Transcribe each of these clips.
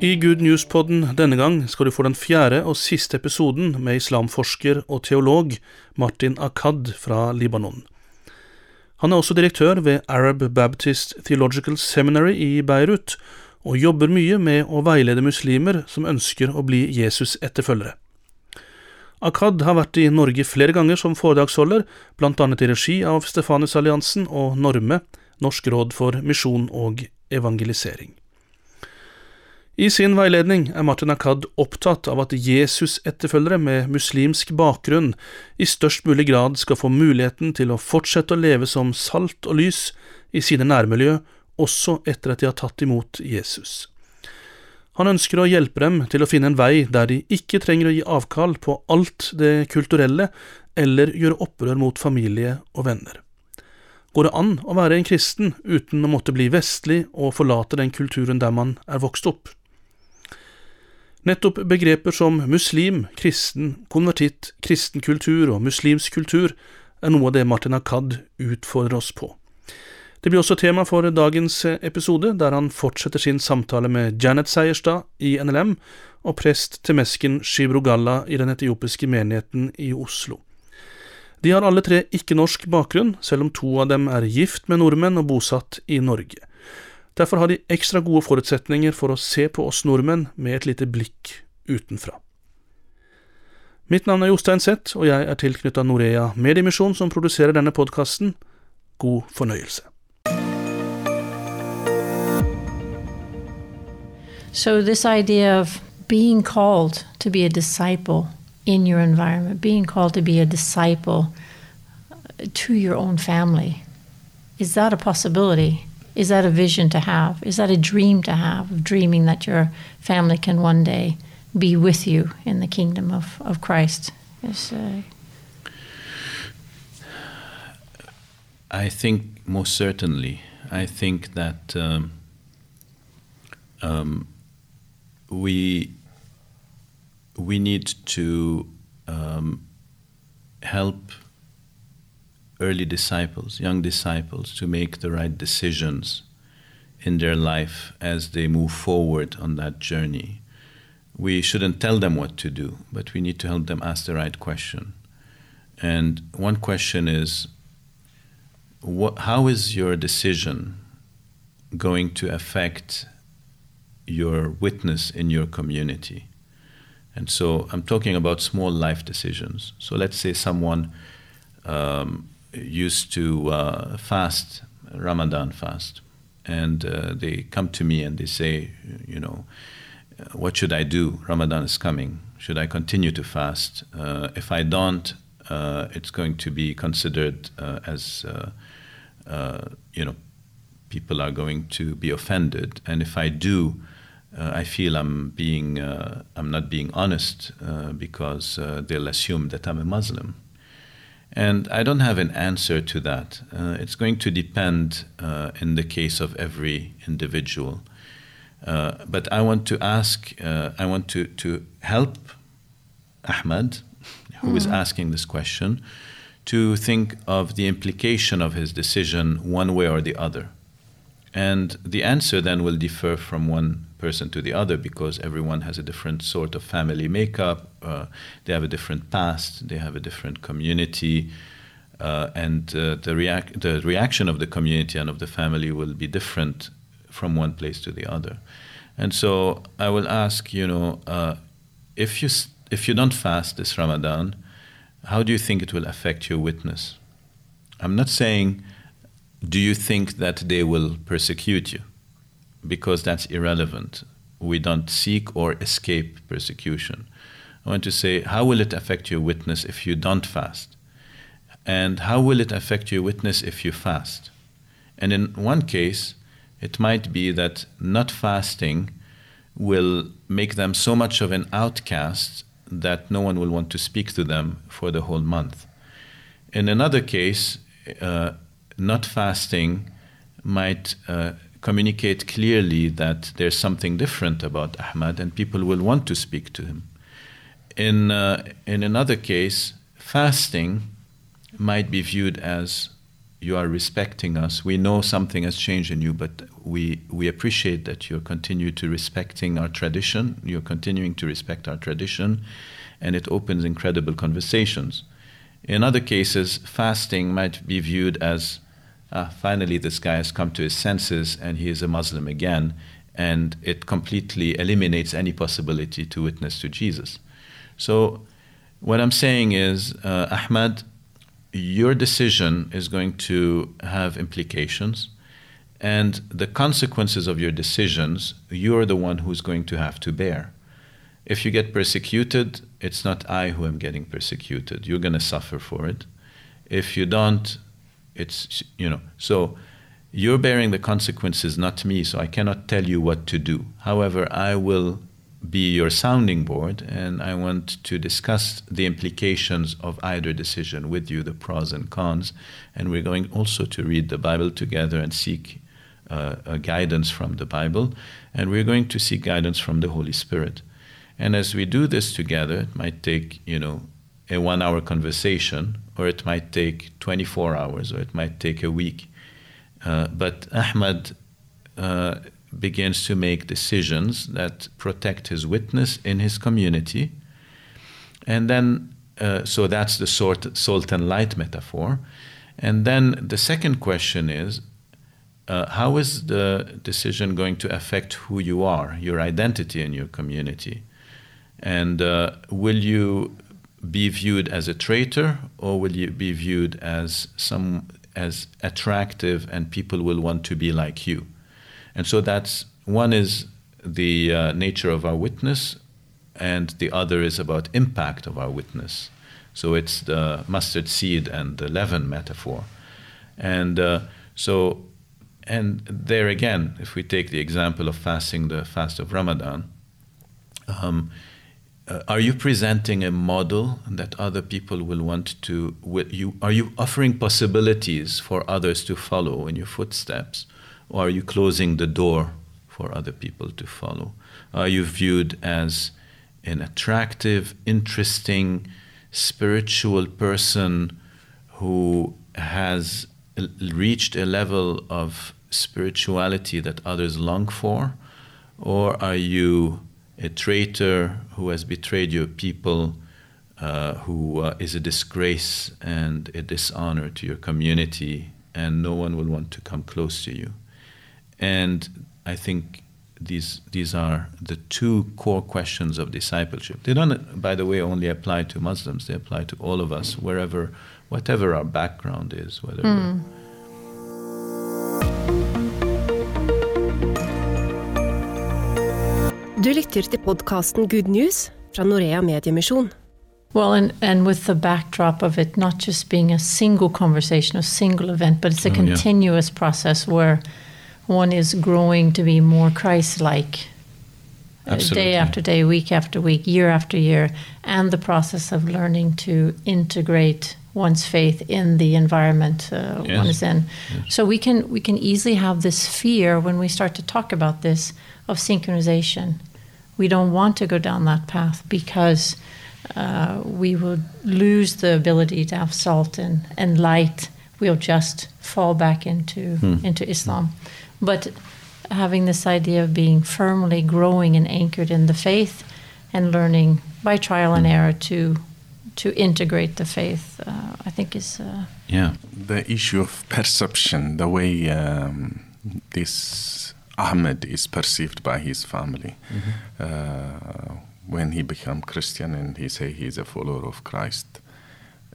I Good News-podden denne gang skal du få den fjerde og siste episoden med islamforsker og teolog Martin Akkad fra Libanon. Han er også direktør ved Arab Baptist Theological Seminary i Beirut, og jobber mye med å veilede muslimer som ønsker å bli Jesus-etterfølgere. Akkad har vært i Norge flere ganger som foredragsholder, annet i regi av Stefanusalliansen og Norme, Norsk råd for misjon og evangelisering. I sin veiledning er Martin Akad opptatt av at Jesus-etterfølgere med muslimsk bakgrunn i størst mulig grad skal få muligheten til å fortsette å leve som salt og lys i sine nærmiljø, også etter at de har tatt imot Jesus. Han ønsker å hjelpe dem til å finne en vei der de ikke trenger å gi avkall på alt det kulturelle eller gjøre opprør mot familie og venner. Går det an å være en kristen uten å måtte bli vestlig og forlate den kulturen der man er vokst opp? Nettopp begreper som muslim, kristen, konvertitt, kristen kultur og muslimsk kultur er noe av det Martin Akad utfordrer oss på. Det blir også tema for dagens episode, der han fortsetter sin samtale med Janet Seierstad i NLM og prest Temesken Shibrogalla i den etiopiske menigheten i Oslo. De har alle tre ikke-norsk bakgrunn, selv om to av dem er gift med nordmenn og bosatt i Norge. Derfor har de ekstra gode forutsetninger for å se på oss nordmenn med et lite blikk utenfra. Mitt navn er Jostein Seth, og jeg er tilknytta Norea Mediemisjon, som produserer denne podkasten. God fornøyelse. So, this idea of being called to be a disciple in your environment, being called to be a disciple to your own family, is that a possibility? Is that a vision to have? Is that a dream to have, of dreaming that your family can one day be with you in the kingdom of, of Christ? Yes. Uh... I think most certainly. I think that um, um, we we need to um, help early disciples, young disciples, to make the right decisions in their life as they move forward on that journey. We shouldn't tell them what to do, but we need to help them ask the right question. And one question is what, how is your decision going to affect your witness in your community? And so I'm talking about small life decisions. So let's say someone um, used to uh, fast, Ramadan fast, and uh, they come to me and they say, you know, uh, what should I do? Ramadan is coming. Should I continue to fast? Uh, if I don't, uh, it's going to be considered uh, as, you know, people are going to be offended. And if I do, I feel I'm being, I'm not being honest because they'll assume that I'm a Muslim. And I don't have an answer to that. Uh, it's going to depend uh, in the case of every individual. Uh, but I want to ask, uh, I want to, to help Ahmad, who mm-hmm. is asking this question, to think of the implication of his decision one way or the other. And the answer then will differ from one person to the other because everyone has a different sort of family makeup, uh, they have a different past, they have a different community, uh, and uh, the, reac- the reaction of the community and of the family will be different from one place to the other. And so I will ask, you know, uh, if you if you don't fast this Ramadan, how do you think it will affect your witness? I'm not saying, do you think that they will persecute you? Because that's irrelevant. We don't seek or escape persecution. I want to say, how will it affect your witness if you don't fast? And how will it affect your witness if you fast? And in one case, it might be that not fasting will make them so much of an outcast that no one will want to speak to them for the whole month. In another case, uh, not fasting might uh, communicate clearly that there's something different about Ahmad and people will want to speak to him. In, uh, in another case, fasting might be viewed as you are respecting us. We know something has changed in you, but we, we appreciate that you continue to respecting our tradition. You're continuing to respect our tradition, and it opens incredible conversations. In other cases, fasting might be viewed as ah, finally this guy has come to his senses and he is a Muslim again, and it completely eliminates any possibility to witness to Jesus. So, what I'm saying is, uh, Ahmad, your decision is going to have implications, and the consequences of your decisions, you're the one who's going to have to bear. If you get persecuted, it's not I who am getting persecuted. You're going to suffer for it. If you don't, it's, you know, so you're bearing the consequences, not me, so I cannot tell you what to do. However, I will be your sounding board and I want to discuss the implications of either decision with you, the pros and cons. And we're going also to read the Bible together and seek uh, guidance from the Bible. And we're going to seek guidance from the Holy Spirit. And as we do this together, it might take, you know, a one hour conversation, or it might take 24 hours, or it might take a week. Uh, but Ahmad uh, begins to make decisions that protect his witness in his community. And then, uh, so that's the sort, salt and light metaphor. And then the second question is uh, how is the decision going to affect who you are, your identity in your community? And uh, will you be viewed as a traitor or will you be viewed as some as attractive and people will want to be like you? And so that's one is the uh, nature of our witness, and the other is about impact of our witness. So it's the mustard seed and the leaven metaphor. And uh, so, and there again, if we take the example of fasting the fast of Ramadan, um, uh, are you presenting a model that other people will want to will you are you offering possibilities for others to follow in your footsteps? Or are you closing the door for other people to follow? Are you viewed as an attractive interesting spiritual person who has reached a level of spirituality that others long for? Or are you a traitor who has betrayed your people, uh, who uh, is a disgrace and a dishonor to your community, and no one will want to come close to you. And I think these these are the two core questions of discipleship. They don't, by the way, only apply to Muslims. They apply to all of us, wherever, whatever our background is, whether. Mm. Du lytter til podkasten Good News fra Norea Mediemisjon. Well, and, and with the backdrop of it not just being a single conversation, a single event, but it's a oh, continuous yeah. process where one is growing to be more Christ like uh, day after day, week after week, year after year, and the process of learning to integrate one's faith in the environment uh, yes. one is in. Yes. So we can we can easily have this fear when we start to talk about this of syncretization we don't want to go down that path because uh, we would lose the ability to have salt and, and light. We'll just fall back into hmm. into Islam. But having this idea of being firmly growing and anchored in the faith and learning by trial and hmm. error to to integrate the faith, uh, I think is uh, yeah the issue of perception, the way um, this Ahmed is perceived by his family. Mm-hmm. Uh, when he become Christian and he say he is a follower of Christ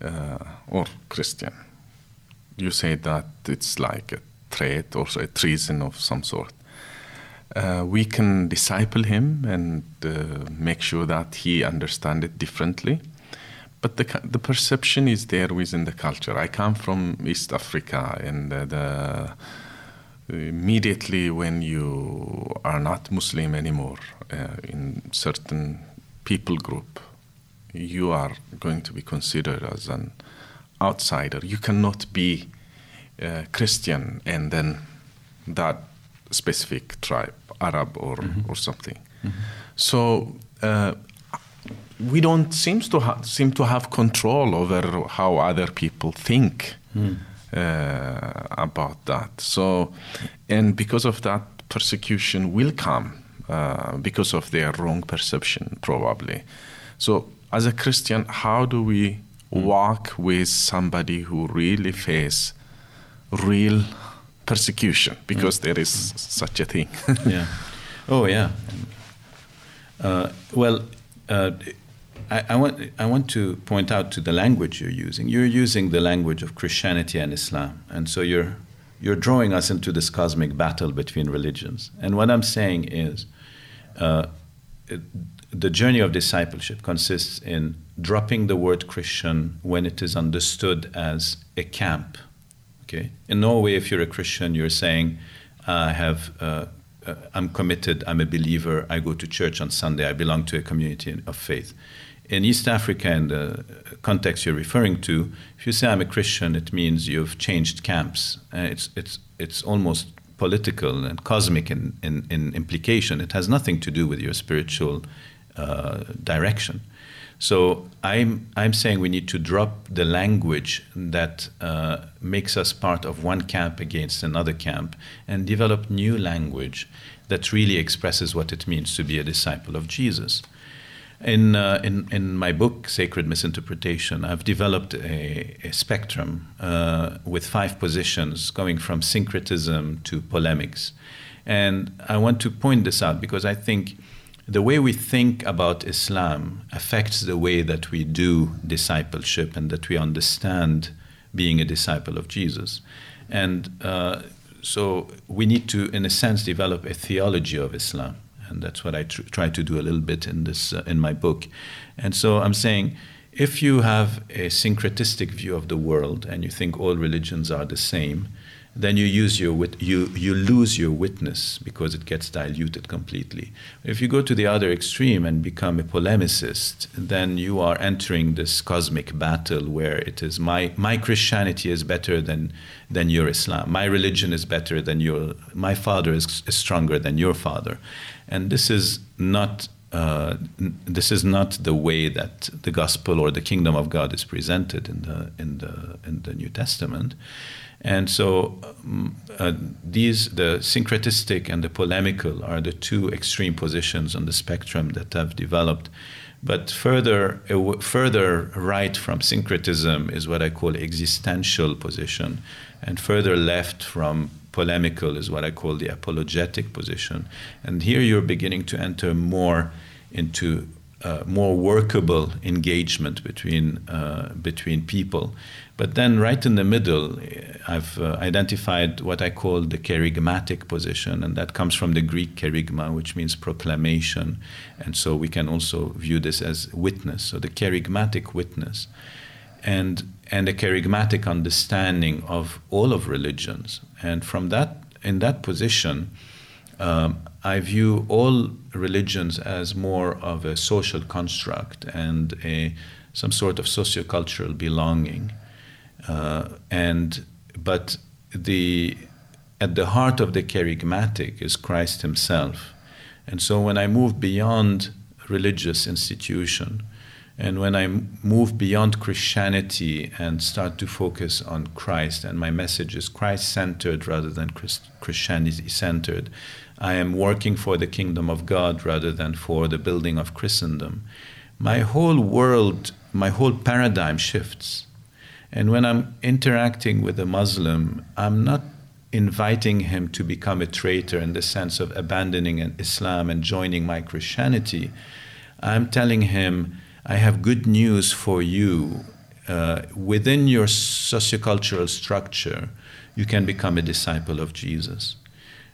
uh, or Christian, you say that it's like a threat or a treason of some sort. Uh, we can disciple him and uh, make sure that he understand it differently. But the, the perception is there within the culture. I come from East Africa and the immediately when you are not Muslim anymore uh, in certain people group, you are going to be considered as an outsider. You cannot be uh, Christian and then that specific tribe, Arab or, or something. So uh, we don't seems to ha- seem to have control over how other people think uh, about that. So, and because of that, persecution will come uh, because of their wrong perception, probably. So, as a Christian, how do we walk with somebody who really face real persecution? Because there is such a thing. yeah. Oh, yeah. Uh, well, uh, I, want, I want to point out to the language you're using. You're using the language of Christianity and Islam. And so you're, you're drawing us into this cosmic battle between religions. And what I'm saying is uh, it, the journey of discipleship consists in dropping the word Christian when it is understood as a camp. Okay? In Norway, if you're a Christian, you're saying, I have uh, uh, I'm committed, I'm a believer, I go to church on Sunday, I belong to a community of faith. In East Africa, in the context you're referring to, if you say I'm a Christian, it means you've changed camps. Uh, it's, it's, it's almost political and cosmic in, in, in, implication. It has nothing to do with your spiritual uh, direction. So I'm, I'm saying we need to drop the language that uh, makes us part of one camp against another camp and develop new language that really expresses what it means to be a disciple of Jesus. In, uh, in, in my book, Sacred Misinterpretation, I've developed a, a spectrum uh, with five positions going from syncretism to polemics. And I want to point this out because I think the way we think about Islam affects the way that we do discipleship and that we understand being a disciple of Jesus. And uh, so we need to, in a sense, develop a theology of Islam. And that's what I tr- try to do a little bit in, this, uh, in my book. And so I'm saying if you have a syncretistic view of the world and you think all religions are the same, then you use your wit- you you lose your witness because it gets diluted completely. If you go to the other extreme and become a polemicist, then you are entering this cosmic battle where it is my my Christianity is better than than your Islam. My religion is better than your my father is, is stronger than your father, and this is not. Uh, this is not the way that the gospel or the kingdom of God is presented in the in the in the New Testament. And so um, uh, these, the syncretistic and the polemical, are the two extreme positions on the spectrum that have developed. But further, uh, further right from syncretism is what I call existential position, and further left from polemical is what I call the apologetic position. And here you're beginning to enter more into uh, more workable engagement between uh, between people. But then, right in the middle, I've uh, identified what I call the kerygmatic position, and that comes from the Greek kerygma, which means proclamation. And so we can also view this as witness. So the kerygmatic witness, and and a kerygmatic understanding of all of religions. And from that, in that position. Um, I view all religions as more of a social construct and a, some sort of sociocultural belonging. Uh, and but the at the heart of the kerygmatic is Christ Himself. And so when I move beyond religious institution, and when I move beyond Christianity and start to focus on Christ, and my message is Christ centered rather than Christianity centered, I am working for the kingdom of God rather than for the building of Christendom. My whole world, my whole paradigm shifts. And when I'm interacting with a Muslim, I'm not inviting him to become a traitor in the sense of abandoning Islam and joining my Christianity. I'm telling him, I have good news for you. Uh, within your sociocultural structure, you can become a disciple of Jesus.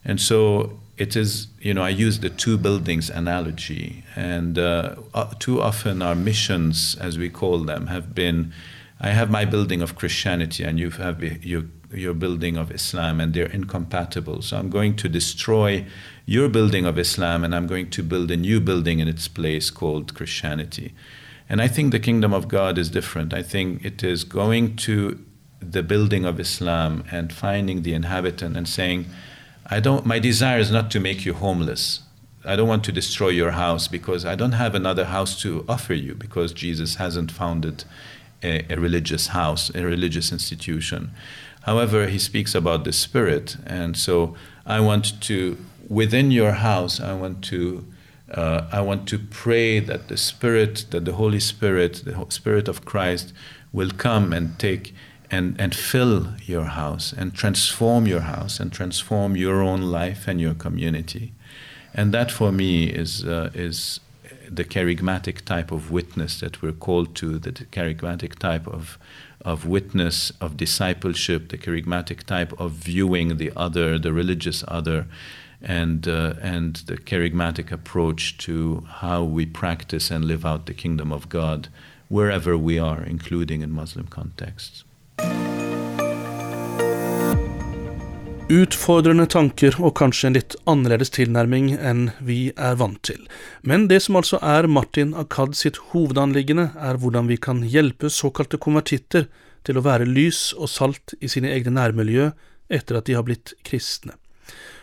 And so it is, you know, I use the two buildings analogy, and uh, uh, too often our missions, as we call them, have been I have my building of Christianity, and you have your, your building of Islam, and they're incompatible. So I'm going to destroy your building of Islam, and I'm going to build a new building in its place called Christianity. And I think the kingdom of God is different. I think it is going to the building of Islam and finding the inhabitant and saying, I don't, my desire is not to make you homeless. I don't want to destroy your house because I don't have another house to offer you because Jesus hasn't founded a, a religious house, a religious institution. However, he speaks about the spirit, and so I want to, within your house, I want to, uh, I want to pray that the spirit, that the Holy Spirit, the Spirit of Christ, will come and take and, and fill your house and transform your house and transform your own life and your community. And that for me is, uh, is the kerygmatic type of witness that we're called to, the kerygmatic type of, of witness, of discipleship, the kerygmatic type of viewing the other, the religious other, and, uh, and the kerygmatic approach to how we practice and live out the kingdom of God wherever we are, including in Muslim contexts. Utfordrende tanker og kanskje en litt annerledes tilnærming enn vi er vant til. Men det som altså er Martin Akad sitt hovedanliggende, er hvordan vi kan hjelpe såkalte konvertitter til å være lys og salt i sine egne nærmiljø etter at de har blitt kristne.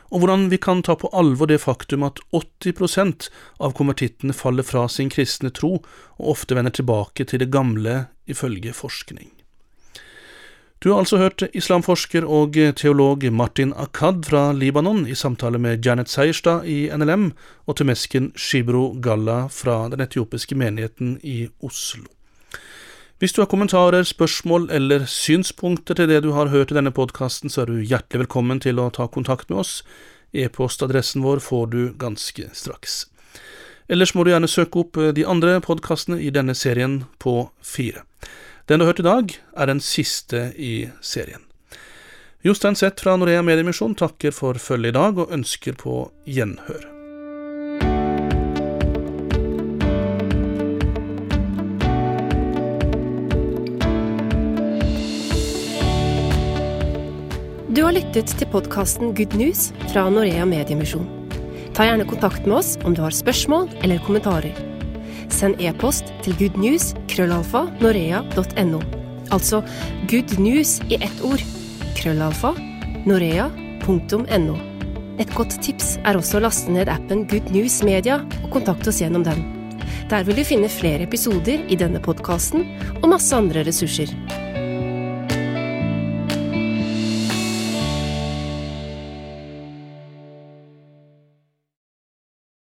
Og hvordan vi kan ta på alvor det faktum at 80% av konvertittene faller fra sin kristne tro og ofte vender tilbake til det gamle ifølge forskning. Du har altså hørt islamforsker og teolog Martin Akad fra Libanon i samtale med Janet Seierstad i NLM og temesken Shibro Galla fra den etiopiske menigheten i Oslo. Hvis du har kommentarer, spørsmål eller synspunkter til det du har hørt i denne podkasten, så er du hjertelig velkommen til å ta kontakt med oss. E-postadressen vår får du ganske straks. Ellers må du gjerne søke opp de andre podkastene i denne serien på fire. Den du har hørt i dag, er den siste i serien. Jostein Seth fra Norea Mediemisjon takker for følget i dag, og ønsker på gjenhør. Du har lyttet til podkasten Good News fra Norea Mediemisjon. Ta gjerne kontakt med oss om du har spørsmål eller kommentarer. Send e-post til goodnews krøllalfa norea.no. Altså good news i ett ord. Krøllalfa norea.no. Et godt tips er også å laste ned appen Good News Media og kontakte oss gjennom den. Der vil du finne flere episoder i denne podkasten og masse andre ressurser.